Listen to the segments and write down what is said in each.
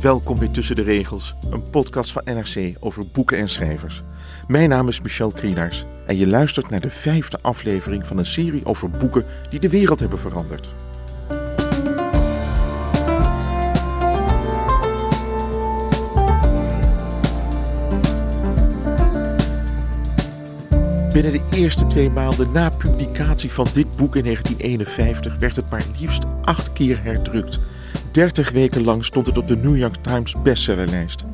Welkom bij Tussen de Regels, een podcast van NRC over boeken en schrijvers. Mijn naam is Michel Krienaars en je luistert naar de vijfde aflevering van een serie over boeken die de wereld hebben veranderd. Binnen de eerste twee maanden na publicatie van dit boek in 1951 werd het maar liefst acht keer herdrukt. 30 weken lang stond het op de New York Times bestsellerlijst.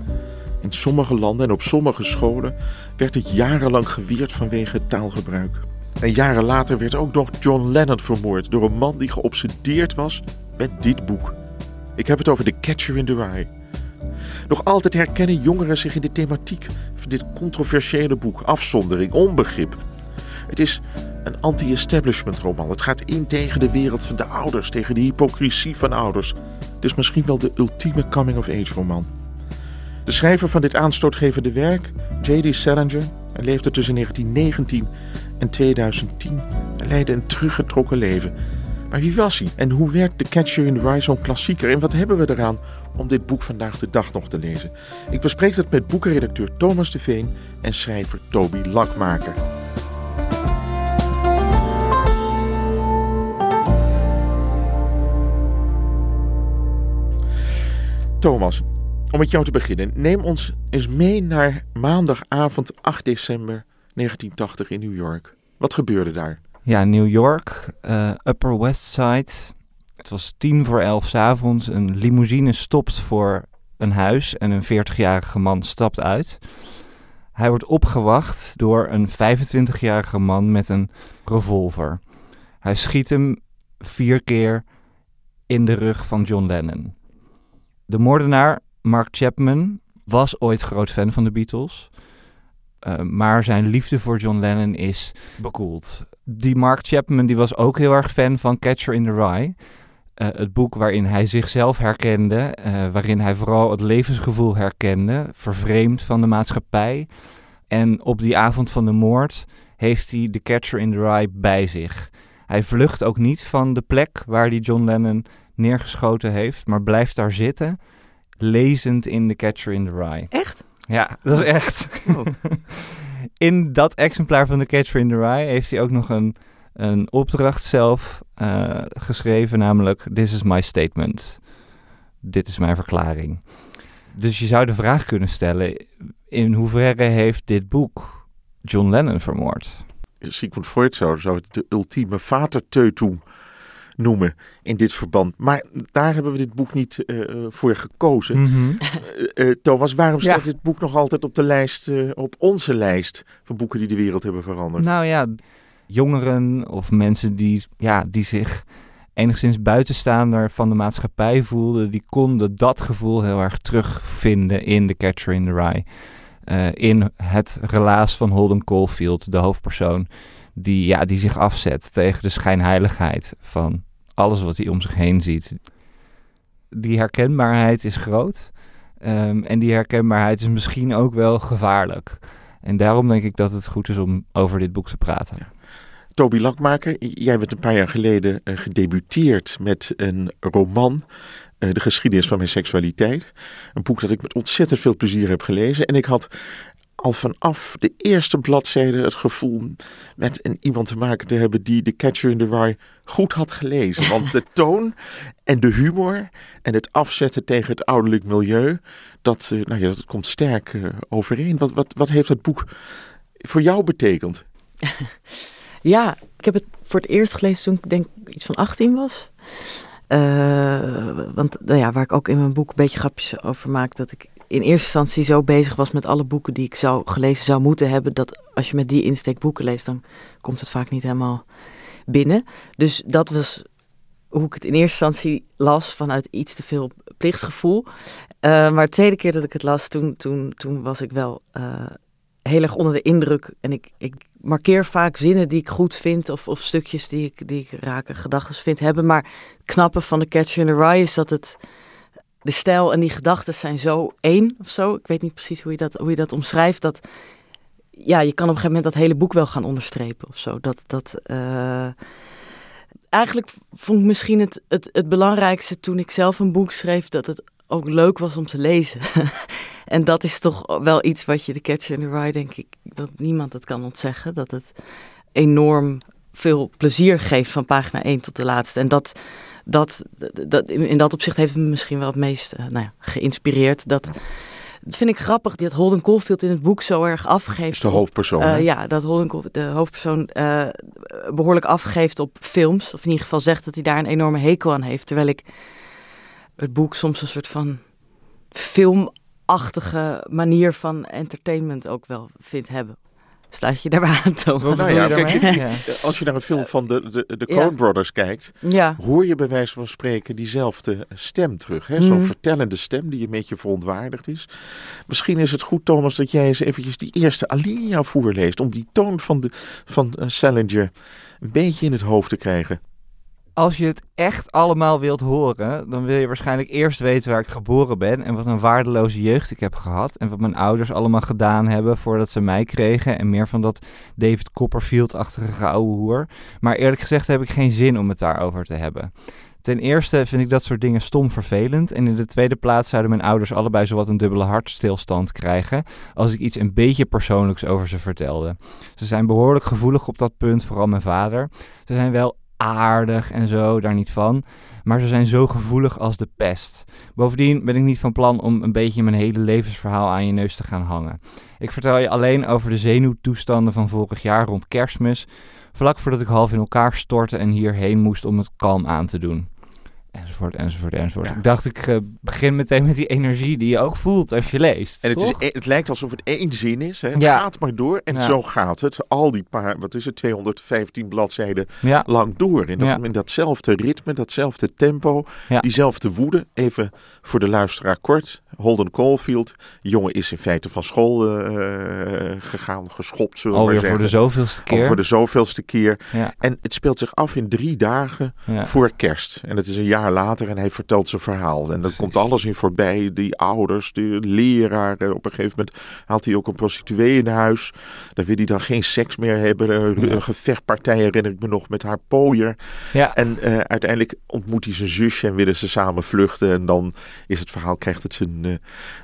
In sommige landen en op sommige scholen werd het jarenlang geweerd vanwege taalgebruik. En jaren later werd ook nog John Lennon vermoord door een man die geobsedeerd was met dit boek. Ik heb het over The Catcher in the Rye. Nog altijd herkennen jongeren zich in de thematiek van dit controversiële boek, afzondering, onbegrip. Het is een anti-establishment roman. Het gaat in tegen de wereld van de ouders, tegen de hypocrisie van ouders. Is misschien wel de ultieme coming-of-age roman. De schrijver van dit aanstootgevende werk, J.D. Salinger, leefde tussen 1919 en 2010 en leidde een teruggetrokken leven. Maar wie was hij en hoe werkt The Catcher in the Rye zo'n klassieker en wat hebben we eraan om dit boek vandaag de dag nog te lezen? Ik bespreek dat met boekenredacteur Thomas de Veen en schrijver Toby Lakmaker. Thomas, om met jou te beginnen, neem ons eens mee naar maandagavond 8 december 1980 in New York. Wat gebeurde daar? Ja, New York, uh, Upper West Side. Het was tien voor elf avonds. Een limousine stopt voor een huis en een 40-jarige man stapt uit. Hij wordt opgewacht door een 25-jarige man met een revolver. Hij schiet hem vier keer in de rug van John Lennon. De moordenaar, Mark Chapman, was ooit groot fan van de Beatles. Uh, maar zijn liefde voor John Lennon is bekoeld. Die Mark Chapman die was ook heel erg fan van Catcher in the Rye. Uh, het boek waarin hij zichzelf herkende, uh, waarin hij vooral het levensgevoel herkende, vervreemd van de maatschappij. En op die avond van de moord heeft hij de Catcher in the Rye bij zich. Hij vlucht ook niet van de plek waar hij John Lennon neergeschoten heeft, maar blijft daar zitten, lezend in The Catcher in the Rye. Echt? Ja, dat is echt. Oh. in dat exemplaar van The Catcher in the Rye heeft hij ook nog een, een opdracht zelf uh, geschreven, namelijk This is my statement. Dit is mijn verklaring. Dus je zou de vraag kunnen stellen, in hoeverre heeft dit boek John Lennon vermoord? Sigmund Freud zou, zou het de ultieme vaterteutung noemen in dit verband. Maar daar hebben we dit boek niet uh, voor gekozen. Mm -hmm. uh, Thomas, waarom staat ja. dit boek nog altijd op de lijst, op onze lijst van boeken die de wereld hebben veranderd? Nou ja, jongeren of mensen die, ja, die zich enigszins buitenstaander van de maatschappij voelden, die konden dat gevoel heel erg terugvinden in The Catcher in the Rye. Uh, in het relaas van Holden Caulfield, de hoofdpersoon, die, ja, die zich afzet tegen de schijnheiligheid van alles wat hij om zich heen ziet. Die herkenbaarheid is groot um, en die herkenbaarheid is misschien ook wel gevaarlijk. En daarom denk ik dat het goed is om over dit boek te praten. Toby Lakmaker, jij bent een paar jaar geleden uh, gedebuteerd met een roman, uh, De geschiedenis van mijn seksualiteit. Een boek dat ik met ontzettend veel plezier heb gelezen. En ik had al vanaf de eerste bladzijde het gevoel met een, iemand te maken te hebben die The Catcher in the Rye goed had gelezen. Want de toon en de humor en het afzetten tegen het ouderlijk milieu, dat, uh, nou ja, dat komt sterk uh, overeen. Wat, wat, wat heeft het boek voor jou betekend? Ja, ik heb het voor het eerst gelezen toen ik denk iets van 18 was. Uh, want nou ja, waar ik ook in mijn boek een beetje grapjes over maak, dat ik in eerste instantie zo bezig was met alle boeken die ik zou gelezen zou moeten hebben, dat als je met die insteek boeken leest, dan komt het vaak niet helemaal binnen. Dus dat was hoe ik het in eerste instantie las vanuit iets te veel plichtsgevoel. Uh, maar de tweede keer dat ik het las, toen, toen, toen was ik wel uh, heel erg onder de indruk. En ik, ik markeer vaak zinnen die ik goed vind of, of stukjes die ik, die ik rake gedachten vind hebben. Maar het knappe van de Catcher in the Rye is dat het de stijl en die gedachten zijn zo één of zo. Ik weet niet precies hoe je dat, hoe je dat omschrijft. Dat, ja, je kan op een gegeven moment dat hele boek wel gaan onderstrepen of zo. Dat, dat, uh, eigenlijk vond ik misschien het, het, het belangrijkste toen ik zelf een boek schreef, dat het ook leuk was om te lezen. en dat is toch wel iets wat je de Catcher in the Rye, denk ik, dat niemand het kan ontzeggen. Dat het enorm veel plezier geeft van pagina 1 tot de laatste. En dat, dat, dat, in dat opzicht heeft me misschien wel het meest uh, nou ja, geïnspireerd. Dat, dat vind ik grappig, dat Holden Caulfield in het boek zo erg afgeeft. Is de hoofdpersoon. Uh, ja, dat Holden de hoofdpersoon, uh, behoorlijk afgeeft op films. Of in ieder geval zegt dat hij daar een enorme hekel aan heeft. Terwijl ik het boek soms een soort van filmachtige manier van entertainment ook wel vind hebben. Staat je daarbij aan, Thomas? Nou ja, kijk, ja. als je naar een film van de, de, de Coen ja. Brothers kijkt, ja. hoor je bij wijze van spreken diezelfde stem terug. Hè? Zo'n mm. vertellende stem die een beetje verontwaardigd is. Misschien is het goed, Thomas, dat jij eens eventjes die eerste alinea voorleest. Om die toon van, de, van Salinger een beetje in het hoofd te krijgen als je het echt allemaal wilt horen, dan wil je waarschijnlijk eerst weten waar ik geboren ben en wat een waardeloze jeugd ik heb gehad. En wat mijn ouders allemaal gedaan hebben voordat ze mij kregen. En meer van dat David Copperfield-achtige ouwe hoer. Maar eerlijk gezegd heb ik geen zin om het daarover te hebben. Ten eerste vind ik dat soort dingen stom vervelend. En in de tweede plaats zouden mijn ouders allebei zowat een dubbele hartstilstand krijgen. als ik iets een beetje persoonlijks over ze vertelde. Ze zijn behoorlijk gevoelig op dat punt, vooral mijn vader. Ze zijn wel aardig en zo, daar niet van. Maar ze zijn zo gevoelig als de pest. Bovendien ben ik niet van plan om een beetje mijn hele levensverhaal aan je neus te gaan hangen. Ik vertel je alleen over de zenuwtoestanden van vorig jaar rond kerstmis. Vlak voordat ik half in elkaar stortte en hierheen moest om het kalm aan te doen enzovoort, enzovoort, enzovoort. Ik dacht, ik uh, begin meteen met die energie die je ook voelt als je leest. En het, is, e- het lijkt alsof het één zin is. Hè? Het ja. gaat maar door en zo gaat het. Al die paar, wat is het, 215 bladzijden lang door. In, dat, in datzelfde ritme, datzelfde tempo, diezelfde woede. Even voor de luisteraar kort. Holden Caulfield. Jongen is in feite van school uh, gegaan, geschopt, zullen we maar zeggen. voor de zoveelste keer. Al voor de zoveelste keer. En het speelt zich af in drie dagen voor kerst. En het is een jaar later en hij vertelt zijn verhaal. En dan komt alles in voorbij. Die ouders, de leraar. Op een gegeven moment haalt hij ook een prostituee in huis. Daar wil hij dan geen seks meer hebben. Een ja. gevechtpartij herinner ik me nog met haar pooier. Ja. En uh, uiteindelijk ontmoet hij zijn zusje en willen ze samen vluchten. En dan is het verhaal, krijgt het zijn, uh,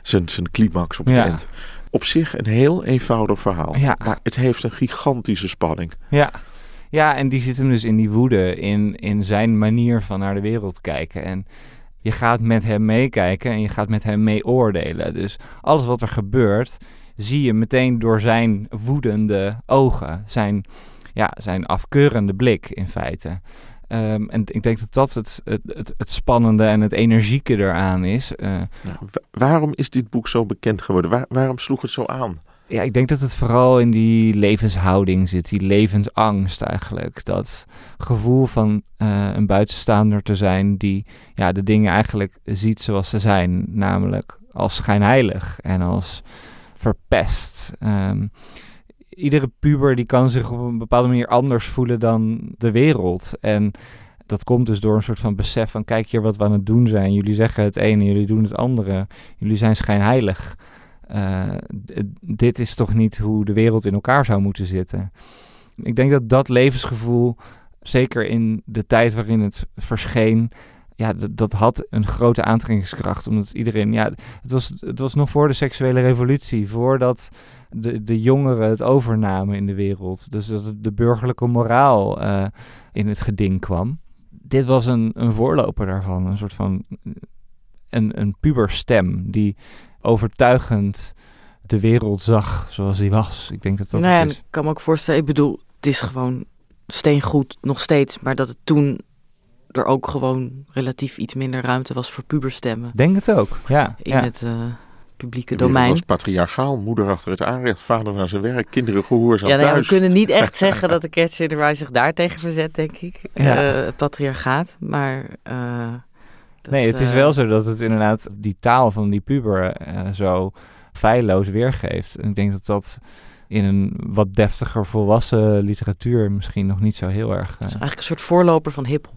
zijn, zijn climax op het ja. eind. Op zich een heel eenvoudig verhaal. Ja. Maar het heeft een gigantische spanning. Ja. Ja, en die zit hem dus in die woede, in, in zijn manier van naar de wereld kijken. En je gaat met hem meekijken en je gaat met hem mee oordelen. Dus alles wat er gebeurt, zie je meteen door zijn woedende ogen. Zijn, ja, zijn afkeurende blik in feite. Um, en ik denk dat dat het, het, het, spannende en het energieke eraan is. Nou, waarom is dit boek zo bekend geworden? Waar, waarom sloeg het zo aan? Ja, ik denk dat het vooral in die levenshouding zit, die levensangst eigenlijk. Dat gevoel van uh, een buitenstaander te zijn die ja, de dingen eigenlijk ziet zoals ze zijn. Namelijk als schijnheilig en als verpest. Um, iedere puber die kan zich op een bepaalde manier anders voelen dan de wereld. En dat komt dus door een soort van besef van kijk hier wat we aan het doen zijn. Jullie zeggen het ene, jullie doen het andere. Jullie zijn schijnheilig. Uh, dit is toch niet hoe de wereld in elkaar zou moeten zitten. Ik denk dat dat levensgevoel, zeker in de tijd waarin het verscheen, ja, dat had een grote aantrekkingskracht. Omdat iedereen, ja, het was, het was nog voor de seksuele revolutie, voordat de, de jongeren het overnamen in de wereld. Dus dat de burgerlijke moraal uh, in het geding kwam. Dit was een, een voorloper daarvan, een soort van een, een puberstem die overtuigend de wereld zag zoals die was. Ik denk dat dat nou ja, is. Ik kan me ook voorstellen, ik bedoel, het is gewoon steengoed nog steeds, maar dat het toen er ook gewoon relatief iets minder ruimte was voor puberstemmen. Denk het ook, ja. In ja. het uh, publieke domein. was patriarchaal, moeder achter het aanrecht, vader naar zijn werk, kinderen gehoorzaam Ja, nou ja, we kunnen niet echt zeggen dat de Catch in the Rye zich daartegen verzet, denk ik. Ja. Eh, het patriarchaat, maar... eh, dat, nee, het is eh, wel zo dat het inderdaad die taal van die puber eh, zo feilloos weergeeft. En ik denk dat dat in een wat deftiger volwassen literatuur misschien nog niet zo heel erg... eh, Het is eigenlijk een soort voorloper van hiphop.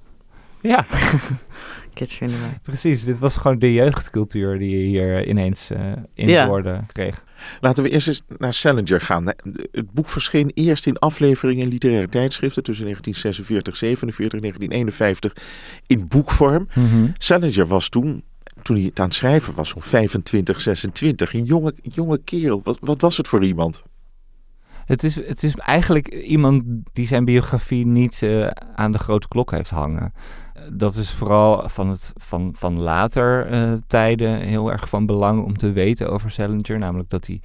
Ja, Rye. precies. Dit was gewoon de jeugdcultuur die je hier ineens eh, in Ja. woorden kreeg. Laten we eerst eens naar Salinger gaan. Het boek verscheen eerst in afleveringen in literaire tijdschriften tussen 1946, 47 en 1951 in boekvorm. Salinger was toen, toen hij het aan het schrijven was, zo'n 25, 26, een jonge, jonge kerel. Wat, wat was het voor iemand? Het is, het is eigenlijk iemand die zijn biografie niet eh, aan de grote klok heeft hangen. Dat is vooral van, het, van, van later eh, tijden heel erg van belang om te weten over Salinger. Namelijk dat hij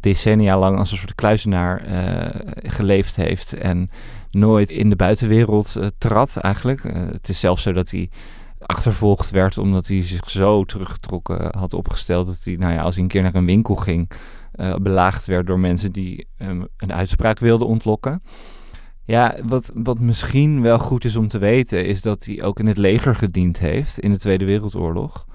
decennia lang als een soort kluizenaar eh, geleefd heeft en nooit in de buitenwereld eh, trad eigenlijk. Het is zelfs zo dat hij achtervolgd werd omdat hij zich zo teruggetrokken had opgesteld dat hij, nou ja, als hij een keer naar een winkel ging, belaagd werd door mensen die een uitspraak wilden ontlokken. Ja, wat, wat misschien wel goed is om te weten, is dat hij ook in het leger gediend heeft in de Tweede Wereldoorlog.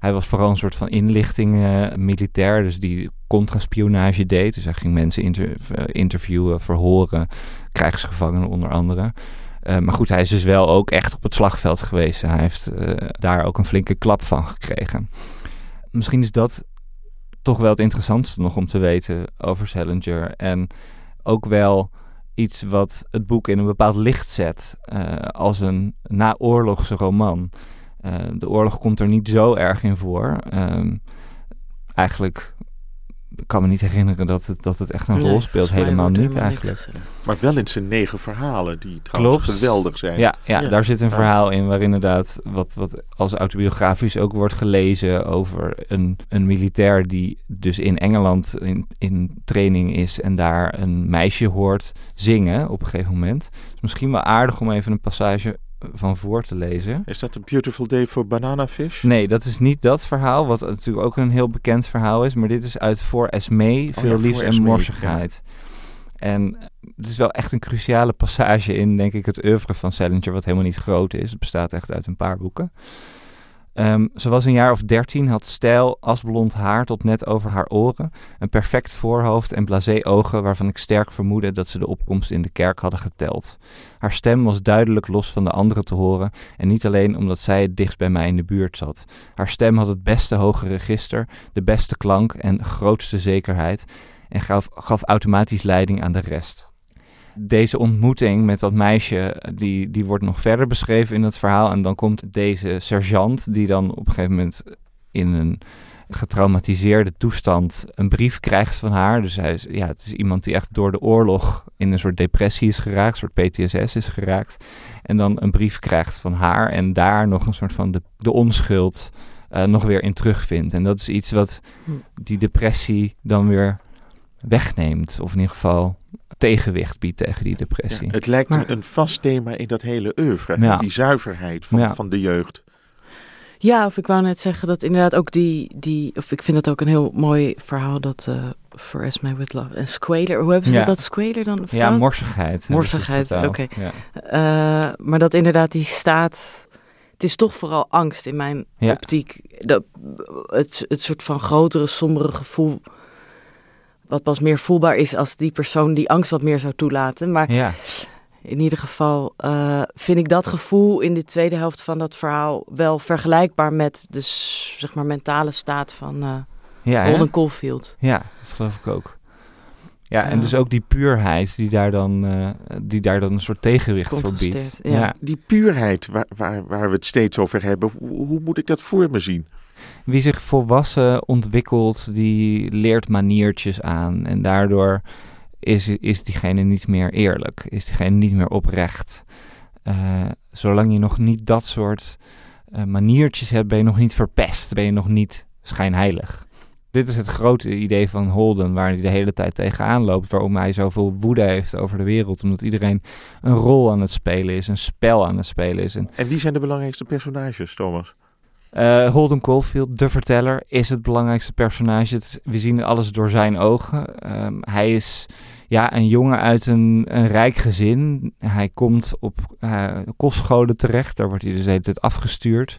Hij was vooral een soort van inlichting eh, militair, dus die contraspionage deed. Dus hij ging mensen eh, interviewen, verhoren, krijgsgevangenen onder andere. Eh, maar goed, hij is dus wel ook echt op het slagveld geweest. Hij heeft daar ook een flinke klap van gekregen. Misschien is dat toch wel het interessantste nog om te weten over Salinger. En ook wel iets wat het boek in een bepaald licht zet eh, als een naoorlogse roman. Eh, de oorlog komt er niet zo erg in voor. Ehm, eigenlijk ik kan me niet herinneren dat het, dat het echt een Nee, rol speelt. Helemaal niet helemaal eigenlijk. Maar wel in zijn negen verhalen, die trouwens Klopt. geweldig zijn. Ja, ja, Ja. daar zit een verhaal in waar inderdaad wat, wat als autobiografisch ook wordt gelezen over een, een militair die dus in Engeland in, in training is en daar een meisje hoort zingen op een gegeven moment. is misschien wel aardig om even een passage van voor te lezen. Is dat een Beautiful Day for Banana Fish? Nee, dat is niet dat verhaal, wat natuurlijk ook een heel bekend verhaal is. Maar dit is uit Voor Esmee, Veel Oh ja, Liefs en Morsigheid. En het is wel echt een cruciale passage in, denk ik, het oeuvre van Salinger, wat helemaal niet groot is. Het bestaat echt uit een paar boeken. Ehm, ze was een jaar of dertien, had stijl, asblond haar tot net over haar oren, een perfect voorhoofd en blasé ogen waarvan ik sterk vermoedde dat ze de opkomst in de kerk hadden geteld. Haar stem was duidelijk los van de anderen te horen en niet alleen omdat zij het dichtst bij mij in de buurt zat. Haar stem had het beste hoge register, de beste klank en grootste zekerheid en gaf, gaf automatisch leiding aan de rest. Deze ontmoeting met dat meisje, die, die wordt nog verder beschreven in het verhaal. En dan komt deze sergeant, die dan op een gegeven moment in een getraumatiseerde toestand een brief krijgt van haar. Dus hij is, ja, het is iemand die echt door de oorlog in een soort depressie is geraakt, een soort PTSS is geraakt. En dan een brief krijgt van haar en daar nog een soort van de, de onschuld eh, nog weer in terugvindt. En dat is iets wat Hm. die depressie dan weer wegneemt. Of in ieder geval tegenwicht biedt tegen die Ja, depressie. het lijkt Maar- een, vast thema in dat hele oeuvre. Ja. Die zuiverheid van, Ja. van de jeugd. Ja, of ik wou net zeggen dat inderdaad ook die, die of ik vind het ook een heel mooi verhaal dat eh For Esme With Love en Squaler, hoe hebben ze Ja. dat Squaler dan ja, morsigheid. Morsigheid, oké. Eh, maar dat inderdaad die staat, het is toch vooral angst in mijn Ja. optiek. Dat, het, het soort van grotere, sombere gevoel, wat pas meer voelbaar is als die persoon die angst wat meer zou toelaten. Maar ja. in ieder geval eh, vind ik dat gevoel in de tweede helft van dat verhaal wel vergelijkbaar met de zeg maar, mentale staat van eh Ja, hè? Holden Caulfield. ja, dat geloof ik ook. Ja, en Ja. dus ook die puurheid die daar dan, eh, die daar dan een soort tegenwicht voor biedt. Ja. Ja. Die puurheid waar, waar, waar we het steeds over hebben. Hoe, hoe moet ik dat voor me zien? Wie zich volwassen ontwikkelt, die leert maniertjes aan. En daardoor is, is diegene niet meer eerlijk. Is diegene niet meer oprecht. Eh, zolang je nog niet dat soort eh, maniertjes hebt, ben je nog niet verpest. Ben je nog niet schijnheilig. Dit is het grote idee van Holden, waar hij de hele tijd tegenaan loopt. Waarom hij zoveel woede heeft over de wereld. Omdat iedereen een rol aan het spelen is, een spel aan het spelen is. En En wie zijn de belangrijkste personages, Thomas? Uh, Holden Caulfield, de verteller, is het belangrijkste personage. we zien alles door zijn ogen. Ehm, hij is ja, een jongen uit een, een rijk gezin. Hij komt op uh, kostscholen terecht. Daar wordt hij dus de hele tijd afgestuurd.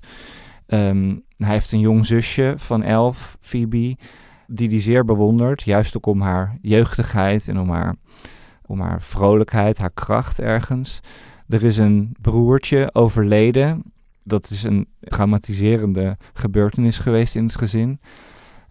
Ehm, hij heeft een jong zusje van elf, Phoebe, die hij zeer bewondert. Juist ook om haar jeugdigheid en om haar, om haar vrolijkheid, haar kracht ergens. Er is een broertje overleden. Dat is een traumatiserende gebeurtenis geweest in het gezin.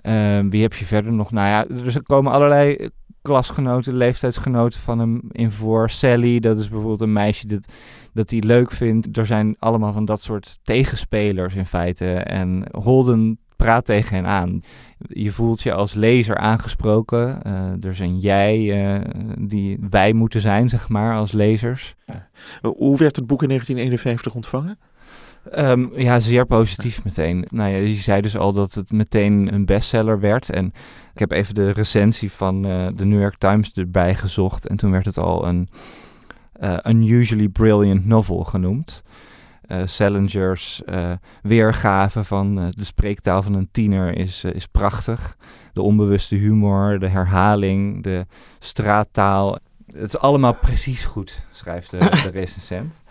Ehm, wie heb je verder nog? Nou ja, er komen allerlei klasgenoten, leeftijdsgenoten van hem in voor. Sally, dat is bijvoorbeeld een meisje dat, dat hij leuk vindt. Er zijn allemaal van dat soort tegenspelers in feite. En Holden praat tegen hen aan. Je voelt je als lezer aangesproken. Uh, er zijn jij uh, die wij moeten zijn, zeg maar, als lezers. Hoe werd het boek in 1951 ontvangen? Um, ja, zeer positief meteen. Nou ja, je zei dus al dat het meteen een bestseller werd. En ik heb even de recensie van uh, de New York Times erbij gezocht. En toen werd het al een uh, unusually brilliant novel genoemd. Uh, Salingers weergave van de spreektaal van een tiener is, is prachtig. De onbewuste humor, de herhaling, de straattaal. Het is allemaal precies goed, schrijft de, de recensent.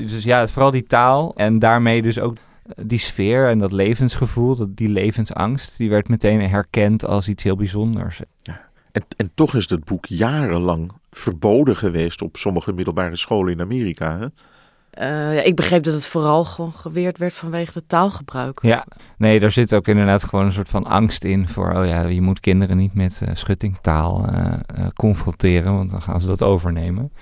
Dus ja, vooral die taal en daarmee dus ook die sfeer en dat levensgevoel, dat, die levensangst, die werd meteen herkend als iets heel bijzonders. Ja. En, en toch is het boek jarenlang verboden geweest op sommige middelbare scholen in Amerika. Hè? Uh, ja, ik begreep dat het vooral gewoon geweerd werd vanwege het taalgebruik. Ja, nee, daar zit ook inderdaad gewoon een soort van angst in voor, oh ja, je moet kinderen niet met uh, schuttingtaal uh, confronteren, want dan gaan ze dat overnemen.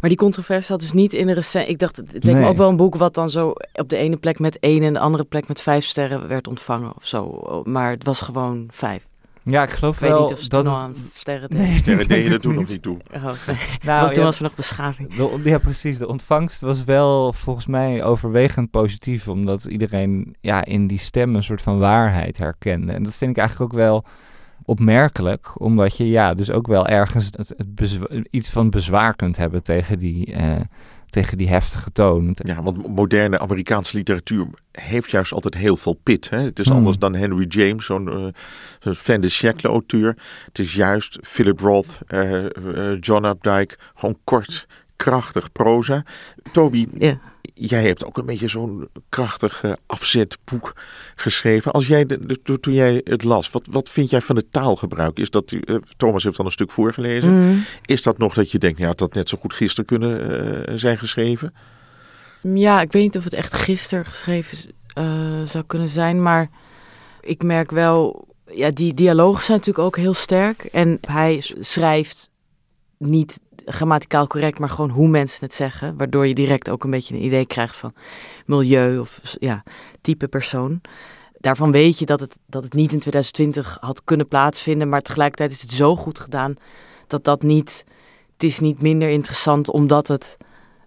Maar die controverse had dus niet in een recent... Ik dacht, het leek me ook wel een boek wat dan zo op de ene plek met één en de andere plek met vijf sterren werd ontvangen of zo. Maar het was gewoon vijf. Ja, ik geloof ik wel weet niet of dat nog aan sterren deed. Nee. Sterren deden er toen nog niet toe. Oh, nee. nou, toen was er nog beschaving. De, ja, precies. De ontvangst was wel volgens mij overwegend positief. Omdat iedereen ja, in die stem een soort van waarheid herkende. En dat vind ik eigenlijk ook wel opmerkelijk, omdat je ja, dus ook wel ergens het, het iets van bezwaar kunt hebben tegen die, uh, tegen die heftige toon. Ja, want moderne Amerikaanse literatuur heeft juist altijd heel veel pit. Hè? Het is hmm. anders dan Henry James, zo'n uh, zo fan de siècle auteur. Het is juist Philip Roth, uh, John Updike, gewoon kort, krachtig proza. Toby, yeah jij hebt ook een beetje zo'n krachtig uh, afzetboek geschreven. Als jij de, toen jij het las, wat, wat vind jij van het taalgebruik? Is dat, uh, Thomas heeft dan een stuk voorgelezen. Mm. Is dat nog dat je denkt, ja, had dat net zo goed gisteren kunnen uh, zijn geschreven? Ja, ik weet niet of het echt gisteren geschreven zou kunnen zijn, maar ik merk wel, ja, die dialogen zijn natuurlijk ook heel sterk. En hij schrijft niet grammaticaal correct, maar gewoon hoe mensen het zeggen. Waardoor je direct ook een beetje een idee krijgt van milieu of ja, type persoon. Daarvan weet je dat het, dat het niet in 2020 had kunnen plaatsvinden, maar tegelijkertijd is het zo goed gedaan dat dat niet. Het is niet minder interessant omdat het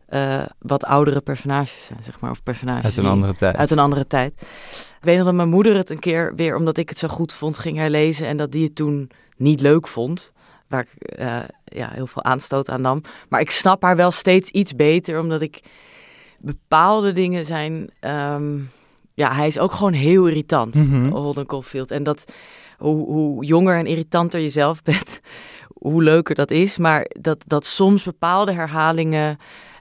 uh, wat oudere personages zijn, zeg maar. Of personages uit een andere tijd. Uit een andere tijd. Ik weet nog dat mijn moeder het een keer weer, omdat ik het zo goed vond, ging herlezen. En dat die het toen niet leuk vond waar ik uh, ja, heel veel aanstoot aan nam. Maar ik snap haar wel steeds iets beter, omdat ik bepaalde dingen zijn. Um, ja, hij is ook gewoon heel irritant, mm -hmm. Holden Caulfield. En dat hoe, hoe jonger en irritanter je zelf bent, hoe leuker dat is. Maar dat, dat soms bepaalde herhalingen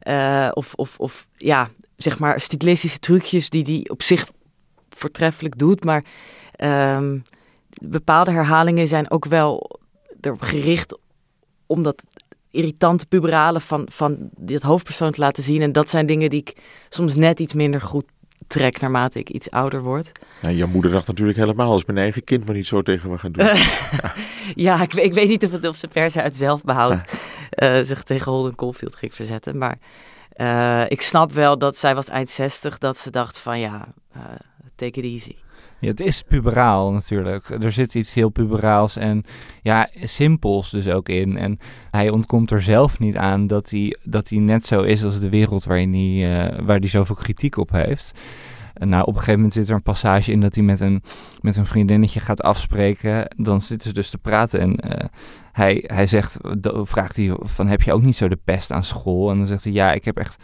uh, of, of, of ja, zeg maar stilistische trucjes die die op zich voortreffelijk doet. Maar um, bepaalde herhalingen zijn ook wel erop gericht om dat irritante puberale van, van dit hoofdpersoon te laten zien. En dat zijn dingen die ik soms net iets minder goed trek naarmate ik iets ouder word. Ja, jouw moeder dacht natuurlijk helemaal als mijn eigen kind maar niet zo tegen me gaan doen. ja, ja ik, ik, weet niet of, het, of ze per se uit zelfbehoud uh, zich tegen Holden Caulfield ging verzetten. Maar uh, ik snap wel dat zij was eind 60, dat ze dacht van ja, uh, take it easy. Ja, het is puberaal natuurlijk. Er zit iets heel puberaals en ja, simpels dus ook in. En hij ontkomt er zelf niet aan dat hij, dat hij net zo is als de wereld waarin hij, uh, waar hij zoveel kritiek op heeft. Nou, op een gegeven moment zit er een passage in dat hij met een, met een vriendinnetje gaat afspreken. Dan zitten ze dus te praten en uh, hij, hij zegt, vraagt hij van heb je ook niet zo de pest aan school? En dan zegt hij ja, ik heb echt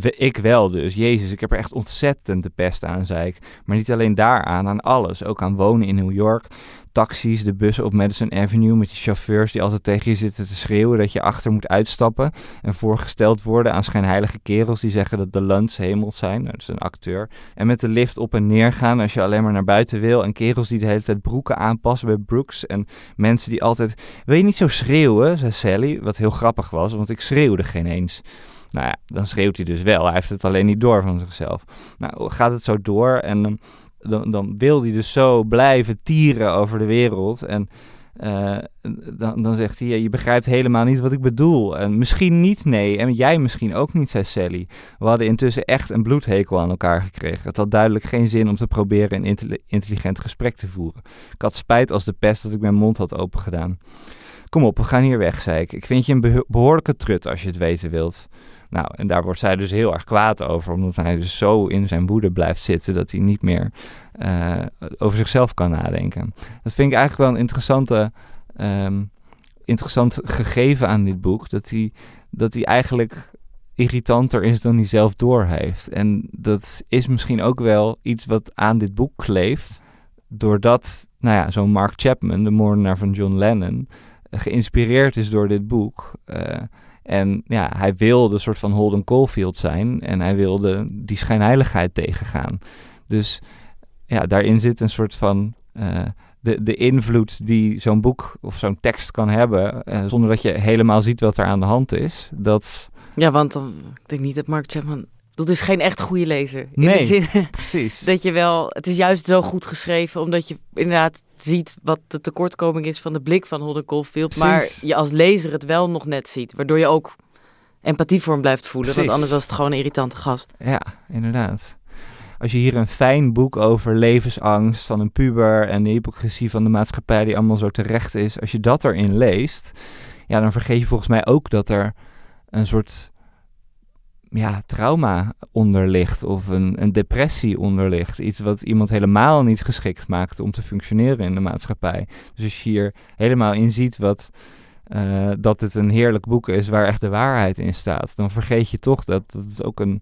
ik wel dus. Jezus, ik heb er echt ontzettend de pest aan, zei ik. Maar niet alleen daaraan, aan alles. Ook aan wonen in New York. Taxis, de bussen op Madison Avenue met die chauffeurs die altijd tegen je zitten te schreeuwen dat je achter moet uitstappen. En voorgesteld worden aan schijnheilige kerels die zeggen dat de lunch hemels zijn. Nou, dat is een acteur. En met de lift op en neer gaan als je alleen maar naar buiten wil. En kerels die de hele tijd broeken aanpassen bij Brooks. En mensen die altijd... Wil je niet zo schreeuwen, zei Sally. Wat heel grappig was, want ik schreeuwde geen eens. Nou ja, dan schreeuwt hij dus wel. Hij heeft het alleen niet door van zichzelf. Nou, gaat het zo door en dan, dan, dan wil hij dus zo blijven tieren over de wereld. En uh, dan, dan zegt hij, je begrijpt helemaal niet wat ik bedoel. En misschien niet, nee. En jij misschien ook niet, zei Sally. We hadden intussen echt een bloedhekel aan elkaar gekregen. Het had duidelijk geen zin om te proberen een intelligent gesprek te voeren. Ik had spijt als de pest dat ik mijn mond had opengedaan. Kom op, we gaan hier weg, zei ik. Ik vind je een behoorlijke trut als je het weten wilt. Nou, en daar wordt zij dus heel erg kwaad over, omdat hij dus zo in zijn woede blijft zitten dat hij niet meer uh, over zichzelf kan nadenken. Dat vind ik eigenlijk wel een interessante, um, interessant gegeven aan dit boek, dat hij, dat hij eigenlijk irritanter is dan hij zelf doorheeft. En dat is misschien ook wel iets wat aan dit boek kleeft, doordat, nou ja, zo'n Mark Chapman, de moordenaar van John Lennon, geïnspireerd is door dit boek. Uh, en ja, hij wilde een soort van Holden Caulfield zijn en hij wilde die schijnheiligheid tegengaan. Dus ja, daarin zit een soort van uh, de, de invloed die zo'n boek of zo'n tekst kan hebben, uh, zonder dat je helemaal ziet wat er aan de hand is. Dat... Ja, want dan, ik denk niet dat Mark Chapman dat is geen echt goede lezer. In nee, de zin precies. dat je wel, het is juist zo goed geschreven, omdat je inderdaad ziet wat de tekortkoming is van de blik van Holden Caulfield. Maar je als lezer het wel nog net ziet, waardoor je ook empathie voor hem blijft voelen. Want anders was het gewoon een irritante gast. Ja, inderdaad. Als je hier een fijn boek over levensangst van een puber en de hypocrisie van de maatschappij die allemaal zo terecht is, als je dat erin leest, ja, dan vergeet je volgens mij ook dat er een soort ja, trauma onder ligt of een, een depressie onder ligt. Iets wat iemand helemaal niet geschikt maakt om te functioneren in de maatschappij. Dus als je hier helemaal in ziet wat, uh, dat het een heerlijk boek is waar echt de waarheid in staat, dan vergeet je toch dat, dat het ook een,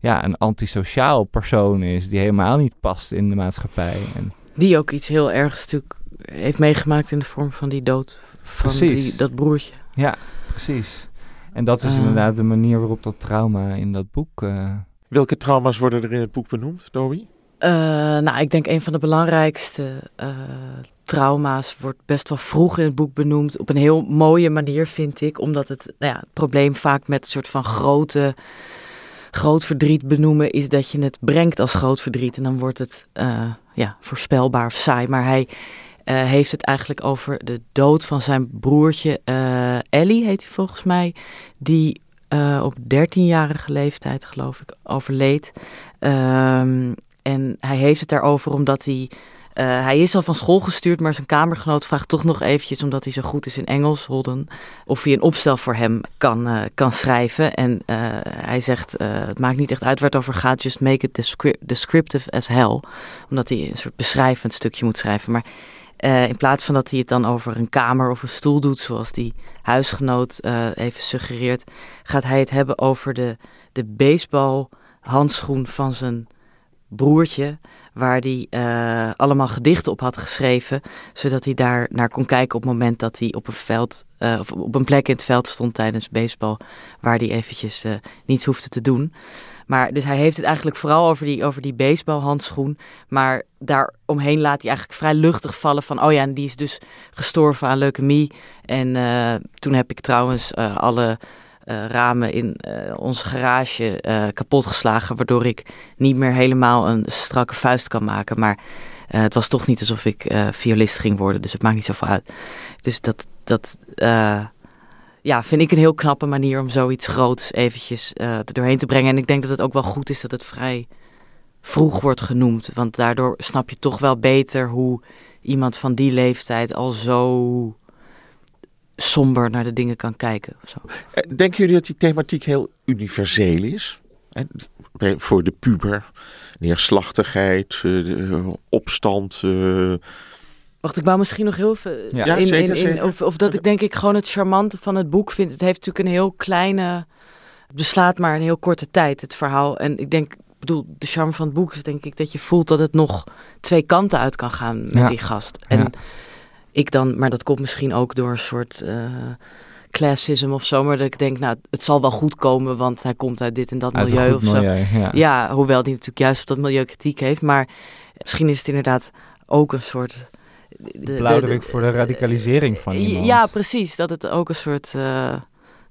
ja, een antisociaal persoon is die helemaal niet past in de maatschappij. En die ook iets heel ergs natuurlijk heeft meegemaakt in de vorm van die dood van die, dat broertje. Ja, precies. En dat is uh, inderdaad de manier waarop dat trauma in dat boek. Uh... Welke trauma's worden er in het boek benoemd, Dowie? Uh, nou, ik denk een van de belangrijkste trauma's wordt best wel vroeg in het boek benoemd. Op een heel mooie manier, vind ik. Omdat het, nou ja, het probleem vaak met een soort van grote, groot verdriet benoemen is dat je het brengt als groot verdriet. En dan wordt het ja, voorspelbaar of saai. Maar hij uh, heeft het eigenlijk over de dood van zijn broertje uh, Ellie, heet hij volgens mij, die uh, op 13-jarige leeftijd, geloof ik, overleed. Um, en hij heeft het daarover omdat hij. hij is al van school gestuurd, maar zijn kamergenoot vraagt toch nog eventjes, omdat hij zo goed is in Engels, Holden, of hij een opstel voor hem kan, kan schrijven. En hij zegt, het maakt niet echt uit waar het over gaat, just make it descriptive as hell. Omdat hij een soort beschrijvend stukje moet schrijven. Maar uh, in plaats van dat hij het dan over een kamer of een stoel doet, zoals die huisgenoot uh, even suggereert, gaat hij het hebben over de, de baseballhandschoen van zijn broertje, waar hij uh, allemaal gedichten op had geschreven, zodat hij daar naar kon kijken op het moment dat hij op een veld, of op een plek in het veld stond tijdens baseball, waar hij eventjes niets hoefde te doen. Maar dus hij heeft het eigenlijk vooral over die, over die baseballhandschoen. Maar daaromheen laat hij eigenlijk vrij luchtig vallen van... oh ja, en die is dus gestorven aan leukemie. En uh, toen heb ik trouwens uh, alle uh, ramen in onze garage kapot geslagen... waardoor ik niet meer helemaal een strakke vuist kan maken. Maar het was toch niet alsof ik violist ging worden, dus het maakt niet zoveel uit. Dus dat... dat ja, vind ik een heel knappe manier om zoiets groots eventjes uh, er doorheen te brengen. En ik denk dat het ook wel goed is dat het vrij vroeg wordt genoemd. Want daardoor snap je toch wel beter hoe iemand van die leeftijd al zo somber naar de dingen kan kijken. Of. Eh, denken jullie dat die thematiek heel universeel is? Voor de puber, neerslachtigheid, eh, opstand, Wacht, ik wou misschien nog heel veel. Ja, in, zeker, in, in, Of, of, dat ik denk ik gewoon het charmante van het boek vind. Het heeft natuurlijk een heel kleine Het beslaat maar een heel korte tijd, het verhaal. En ik denk, ik bedoel, de charme van het boek is denk ik dat je voelt dat het nog twee kanten uit kan gaan met Ja. die gast. En Ja. ik dan, maar dat komt misschien ook door een soort eh classism of zo, maar dat ik denk, nou, het zal wel goed komen, want hij komt uit dit en dat Uit milieu of zo. milieu, ja. Ja, hoewel die natuurlijk juist op dat milieu kritiek heeft. Maar misschien is het inderdaad ook een soort... de- Blauwdruk voor de radicalisering van iemand. Ja, precies. Dat het ook een soort eh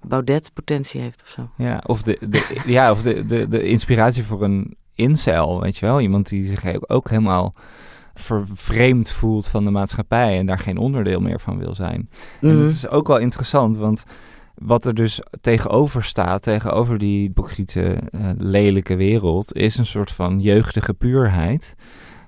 Baudet-potentie heeft of zo. Ja, of de, de, ja, of de, de, de inspiratie voor een incel, weet je wel. Iemand die zich ook, ook helemaal vervreemd voelt van de maatschappij en daar geen onderdeel meer van wil zijn. En Mhm. dat is ook wel interessant, want wat er dus tegenover staat, tegenover die hypocriete, eh, lelijke wereld, is een soort van jeugdige puurheid.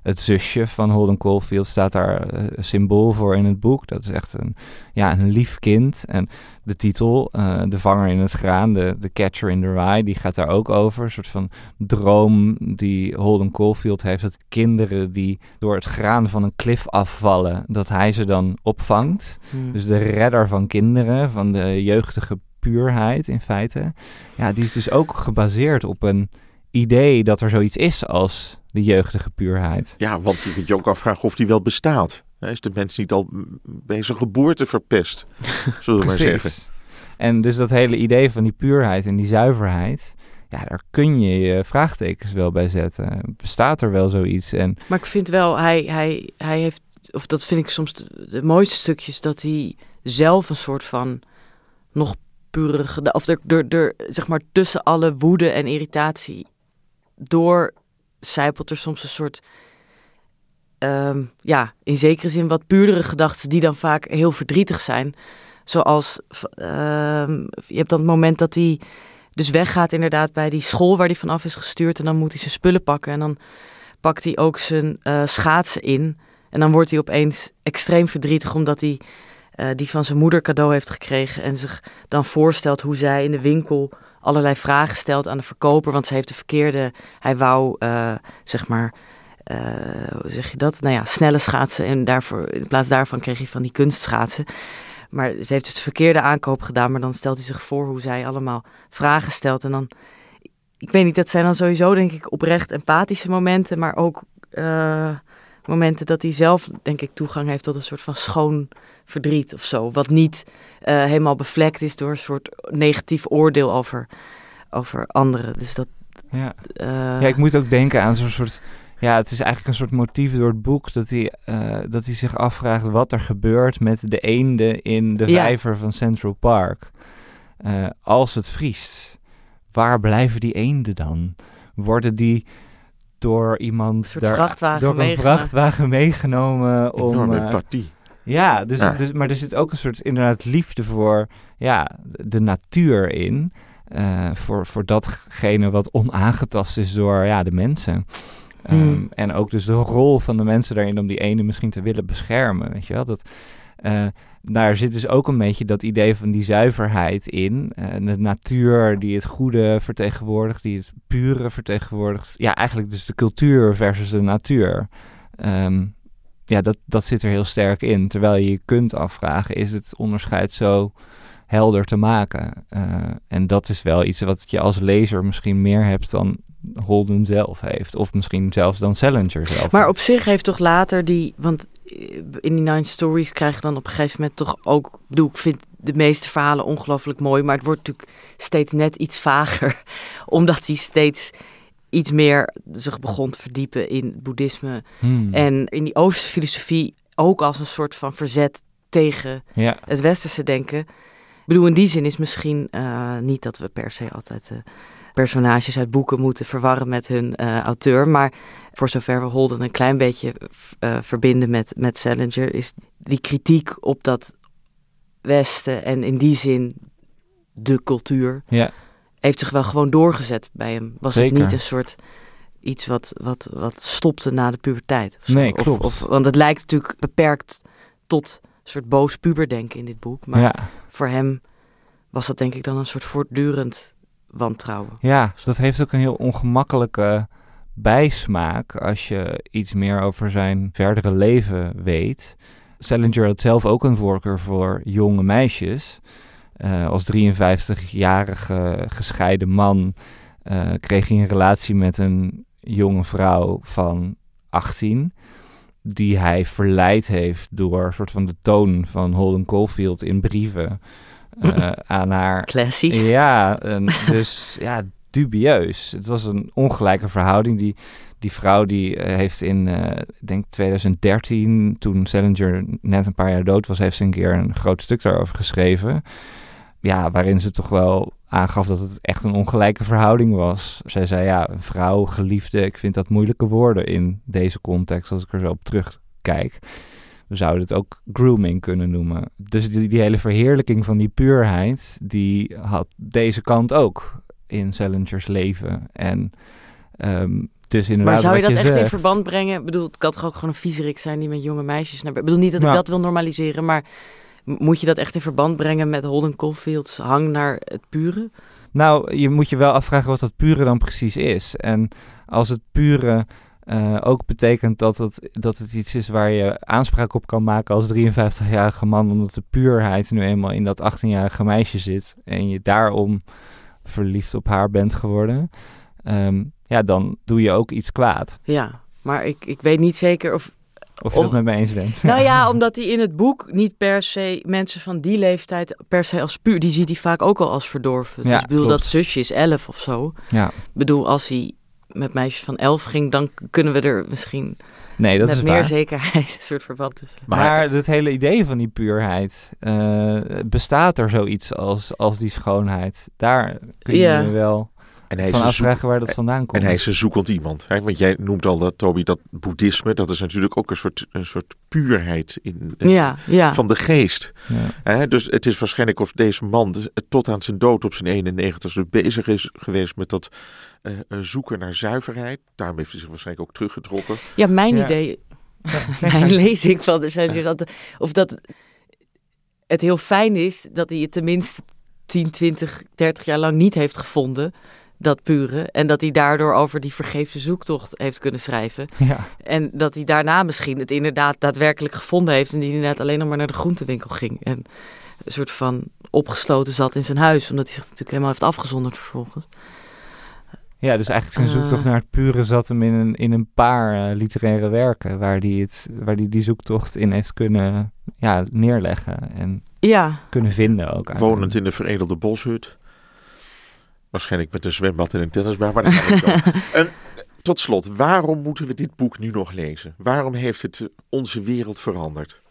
Het zusje van Holden Caulfield staat daar eh, symbool voor in het boek. Dat is echt een, ja, een lief kind. En de titel, eh, De Vanger in het Graan, de, de Catcher in the Rye, die gaat daar ook over. Een soort van droom die Holden Caulfield heeft. Dat kinderen die door het graan van een klif afvallen, dat hij ze dan opvangt. Mhm. Dus de redder van kinderen, van de jeugdige puurheid in feite. Ja, die is dus ook gebaseerd op een idee dat er zoiets is als de jeugdige puurheid. Ja, want je kunt je ook afvragen of die wel bestaat. Hè, Is de mens niet al bij zijn geboorte verpest? Zullen we maar zeggen. En dus dat hele idee van die puurheid en die zuiverheid, ja, daar kun je je vraagtekens wel bij zetten. Bestaat er wel zoiets? En Maar ik vind wel, hij, hij, hij heeft, of dat vind ik soms de, de mooiste stukjes, dat hij zelf een soort van nog pure, of er, er, er, zeg maar tussen alle woede en irritatie door zijpelt er soms een soort, ehm, ja, in zekere zin wat puurdere gedachten die dan vaak heel verdrietig zijn. Zoals, ehm, je hebt dan het moment dat hij dus weggaat inderdaad bij die school waar hij vanaf is gestuurd en dan moet hij zijn spullen pakken en dan pakt hij ook zijn eh, schaatsen in. En dan wordt hij opeens extreem verdrietig omdat hij eh, die van zijn moeder cadeau heeft gekregen. En zich dan voorstelt hoe zij in de winkel allerlei vragen stelt aan de verkoper. Want ze heeft de verkeerde. Hij wou, eh, zeg maar. eh, hoe zeg je dat? Nou ja, snelle schaatsen. En daarvoor, in plaats daarvan kreeg hij van die kunstschaatsen. Maar ze heeft dus de verkeerde aankoop gedaan. Maar dan stelt hij zich voor hoe zij allemaal vragen stelt. En dan ik weet niet, dat zijn dan sowieso denk ik oprecht empathische momenten, maar ook eh, momenten dat hij zelf denk ik toegang heeft tot een soort van schoon verdriet of zo, wat niet eh, helemaal bevlekt is door een soort negatief oordeel over, over anderen. Dus dat. ja, eh, ja, ik moet ook denken aan zo'n soort. Ja, het is eigenlijk een soort motief door het boek dat hij, eh, dat hij zich afvraagt wat er gebeurt met de eenden in de Ja. vijver van Central Park. Als het vriest, waar blijven die eenden dan? Worden die door iemand daar- vrachtwagen door een meegenomen. vrachtwagen meegenomen om Enorme eh, empathie. ja, dus, Ja. Dus, maar er zit ook een soort inderdaad liefde voor ja, de natuur in. eh, voor, voor datgene wat onaangetast is door ja, de mensen. Ehm, Hmm. En ook dus de rol van de mensen daarin om die ene misschien te willen beschermen. Weet je wel? Dat, eh, daar zit dus ook een beetje dat idee van die zuiverheid in. Eh, de natuur die het goede vertegenwoordigt, die het pure vertegenwoordigt. Ja, eigenlijk dus de cultuur versus de natuur. Ehm, ja, dat, dat zit er heel sterk in. Terwijl je je kunt afvragen, is het onderscheid zo helder te maken? Eh, en dat is wel iets wat je als lezer misschien meer hebt dan Holden zelf heeft. Of misschien zelfs dan Salinger zelf. Maar op zich heeft toch later die, want eh, in die Nine Stories krijg je dan op een gegeven moment toch ook, ik bedoel, ik vind de meeste verhalen ongelooflijk mooi, maar het wordt natuurlijk steeds net iets vager, omdat hij steeds iets meer zich begon te verdiepen in boeddhisme Hmm. en in die Oosterse filosofie ook als een soort van verzet tegen ja, het westerse denken. Ik bedoel, in die zin is misschien eh, niet dat we per se altijd eh, personages uit boeken moeten verwarren met hun eh, auteur. Maar voor zover we Holden een klein beetje eh, verbinden met, met Salinger, is die kritiek op dat Westen en in die zin de cultuur, ja, heeft zich wel gewoon doorgezet bij hem. Was Zeker. het niet een soort iets wat, wat, wat stopte na de puberteit? Of? Nee, Of- klopt. Of, want het lijkt natuurlijk beperkt tot een soort boos puberdenken in dit boek. Maar ja, voor hem was dat denk ik dan een soort voortdurend ja, dat heeft ook een heel ongemakkelijke bijsmaak als je iets meer over zijn verdere leven weet. Salinger had zelf ook een voorkeur voor jonge meisjes. Uh, als 53-jarige gescheiden man uh, kreeg hij een relatie met een jonge vrouw van 18 die hij verleid heeft door soort van de toon van Holden Caulfield in brieven uh, aan haar. Classy. Ja, en dus ja, dubieus. Het was een ongelijke verhouding. Die, die vrouw die uh, heeft in, uh, denk 2013, toen Salinger net een paar jaar dood was, heeft ze een keer een groot stuk daarover geschreven. Ja, waarin ze toch wel aangaf dat het echt een ongelijke verhouding was. Zij zei, ja, een vrouw, geliefde, ik vind dat moeilijke woorden in deze context, als ik er zo op terugkijk. We zouden het ook grooming kunnen noemen. Dus die, die hele verheerlijking van die puurheid, die had deze kant ook in Salingers leven. En um, dus inderdaad Maar zou je dat echt zegt, in verband brengen? Ik bedoel, het kan toch ook gewoon een viezerik zijn die met jonge meisjes naar. Ik bedoel niet dat ik Nou. dat wil normaliseren, maar... Moet je dat echt in verband brengen met Holden Caulfield's hang naar het pure? Nou, je moet je wel afvragen wat dat pure dan precies is. En als het pure eh, ook betekent dat het, dat het iets is waar je aanspraak op kan maken als 53-jarige man, omdat de puurheid nu eenmaal in dat 18-jarige meisje zit en je daarom verliefd op haar bent geworden, ehm, ja, dan doe je ook iets kwaad. Ja, maar ik, ik weet niet zeker of... Of je dat met me eens bent. Nou ja, omdat hij in het boek niet per se mensen van die leeftijd per se als puur... Die ziet hij vaak ook al als verdorven. Ja, dus ik bedoel, klopt. dat zusje is elf of zo. ja. Ik bedoel, als hij met meisjes van elf ging, dan kunnen we er misschien Nee, dat met is meer waar. zekerheid een soort verband tussen. Maar, Maar- het hele idee van die puurheid, eh, bestaat er zoiets als, als die schoonheid? Daar kun je Ja. je wel En hij is een zoek- afvragen waar dat vandaan komt. En hij is een zoekend iemand. Hè? Want jij noemt al dat, Toby, dat boeddhisme, dat is natuurlijk ook een soort, een soort puurheid in, Ja, ja. van de geest. Ja. Hè? Dus het is waarschijnlijk of deze man dus, eh, tot aan zijn dood op zijn 91ste bezig is geweest met dat eh, zoeken naar zuiverheid. Daarom heeft hij zich waarschijnlijk ook teruggetrokken. Ja, mijn Ja. idee, mijn lezing van de zijn dus dat, of dat het heel fijn is dat hij het tenminste 10, 20, 30 jaar lang niet heeft gevonden, dat pure. En dat hij daardoor over die vergeefse zoektocht heeft kunnen schrijven. Ja. En dat hij daarna misschien het inderdaad daadwerkelijk gevonden heeft en die inderdaad alleen nog maar naar de groentewinkel ging. En een soort van opgesloten zat in zijn huis, omdat hij zich natuurlijk helemaal heeft afgezonderd vervolgens. ja, dus eigenlijk zijn zoektocht Eh. naar het pure zat hem in een, in een paar eh, literaire werken waar hij het, waar die, die zoektocht in heeft kunnen ja, neerleggen en Ja, kunnen vinden ook. eigenlijk. Wonend in een veredelde boshut. Waarschijnlijk met een zwembad en een tennisbaan. Maar en, tot slot, waarom moeten we dit boek nu nog lezen? Waarom heeft het onze wereld veranderd?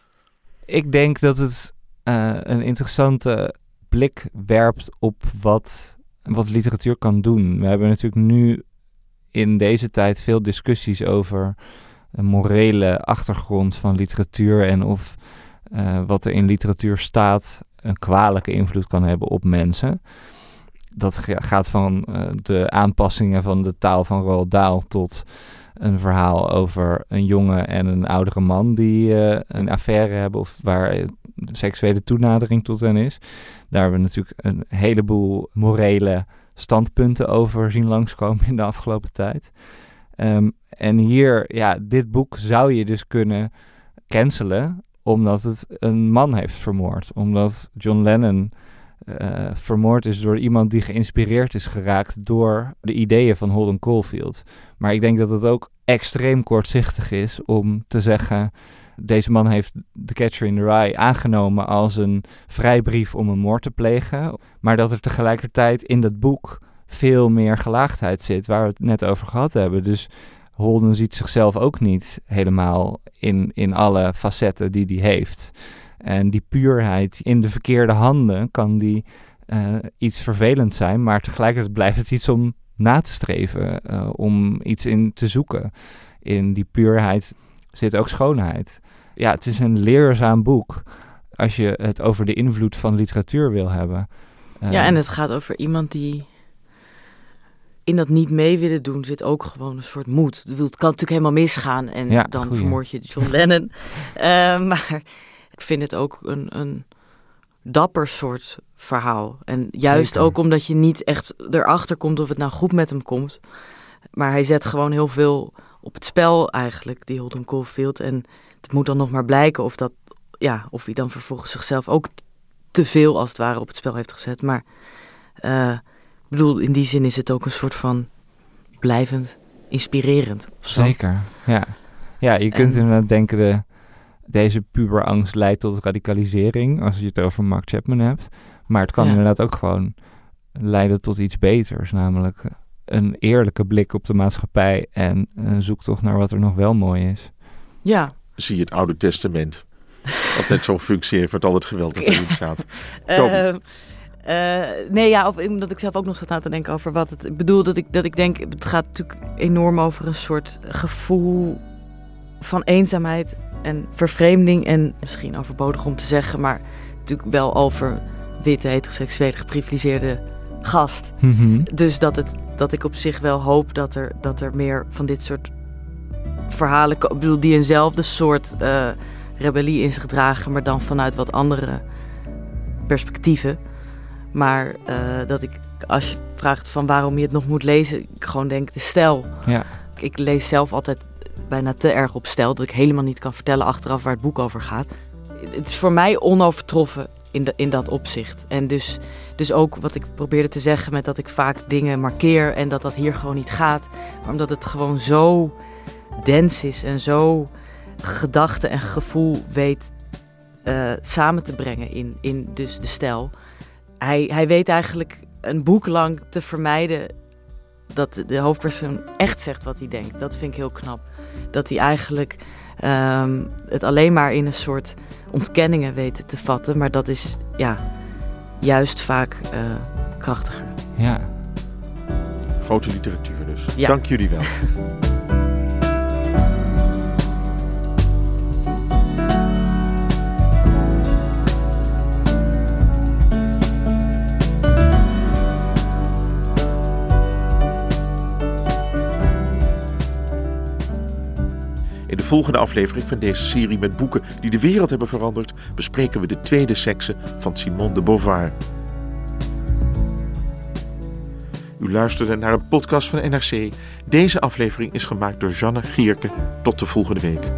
Ik denk dat het eh, een interessante blik werpt op wat, wat literatuur kan doen. We hebben natuurlijk nu in deze tijd veel discussies over een morele achtergrond van literatuur en of eh, wat er in literatuur staat een kwalijke invloed kan hebben op mensen. Dat ga- gaat van eh, de aanpassingen van de taal van Roald Dahl tot een verhaal over een jongen en een oudere man die eh, een affaire hebben of waar eh, seksuele toenadering tot hen is. Daar hebben we natuurlijk een heleboel morele standpunten over zien langskomen in de afgelopen tijd. Ehm, en hier, ja, dit boek zou je dus kunnen cancelen omdat het een man heeft vermoord. Omdat John Lennon eh, vermoord is door iemand die geïnspireerd is geraakt door de ideeën van Holden Caulfield. Maar ik denk dat het ook extreem kortzichtig is om te zeggen... deze man heeft The Catcher in the Rye aangenomen als een vrijbrief om een moord te plegen. Maar dat er tegelijkertijd in dat boek veel meer gelaagdheid zit, waar we het net over gehad hebben. Dus Holden ziet zichzelf ook niet helemaal in, in alle facetten die hij heeft. En die puurheid in de verkeerde handen kan die eh, iets vervelend zijn, maar tegelijkertijd blijft het iets om na te streven, eh, om iets in te zoeken. In die puurheid zit ook schoonheid. Ja, het is een leerzaam boek als je het over de invloed van literatuur wil hebben. ja, Eh, en het gaat over iemand die in dat niet mee willen doen zit ook gewoon een soort moed. Het kan natuurlijk helemaal misgaan en Ja, dan goeie. vermoord je John Lennon. Maar ik vind het ook een, een dapper soort verhaal. En juist Zeker. ook omdat je niet echt erachter komt of het nou goed met hem komt. Maar hij zet gewoon heel veel op het spel eigenlijk, die Holden Caulfield. En het moet dan nog maar blijken of dat, ja, of hij dan vervolgens zichzelf ook te veel als het ware op het spel heeft gezet. Maar uh, ik bedoel, in die zin is het ook een soort van blijvend inspirerend. Zeker, ja. Ja, je kunt inderdaad denken, de, deze puberangst leidt tot radicalisering, als je het over Mark Chapman hebt. Maar het kan inderdaad ook gewoon leiden tot iets beters, namelijk een eerlijke blik op de maatschappij en een zoektocht naar wat er nog wel mooi is. Ja. Zie je het Oude Testament. Wat net zo'n functie heeft met al het geweld dat erin staat. Uh, nee, ja, of omdat ik zelf ook nog zat na te denken over wat het. Ik bedoel dat ik, dat ik denk, het gaat natuurlijk enorm over een soort gevoel van eenzaamheid en vervreemding. En misschien overbodig om te zeggen, maar natuurlijk wel over witte, heteroseksuele, geprivilegeerde gast. Mhm. Dus dat, het, dat ik op zich wel hoop dat er, dat er meer van dit soort verhalen... Ik bedoel, die eenzelfde soort uh, rebellie in zich dragen... maar dan vanuit wat andere perspectieven. Maar uh, dat ik, als je vraagt van waarom je het nog moet lezen... ik gewoon denk, de stijl. Ja. Ik lees zelf altijd bijna te erg op stijl... dat ik helemaal niet kan vertellen achteraf waar het boek over gaat. Het is voor mij onovertroffen in, de, in dat opzicht. En dus, dus ook wat ik probeerde te zeggen met dat ik vaak dingen markeer en dat dat hier gewoon niet gaat. Maar omdat het gewoon zo dens is en zo gedachte en gevoel weet uh, samen te brengen in, in dus de stijl. Hij, hij weet eigenlijk een boek lang te vermijden dat de hoofdpersoon echt zegt wat hij denkt. Dat vind ik heel knap. Dat hij eigenlijk um, het alleen maar in een soort ontkenningen weten te vatten. Maar dat is ja, juist vaak uh, krachtiger. Ja. Grote literatuur dus. Ja. Dank jullie wel. volgende aflevering van deze serie met boeken die de wereld hebben veranderd, bespreken we de tweede sekse van Simone de Beauvoir. U luisterde naar een podcast van NRC. Deze aflevering is gemaakt door Janne Gierke. Tot de volgende week.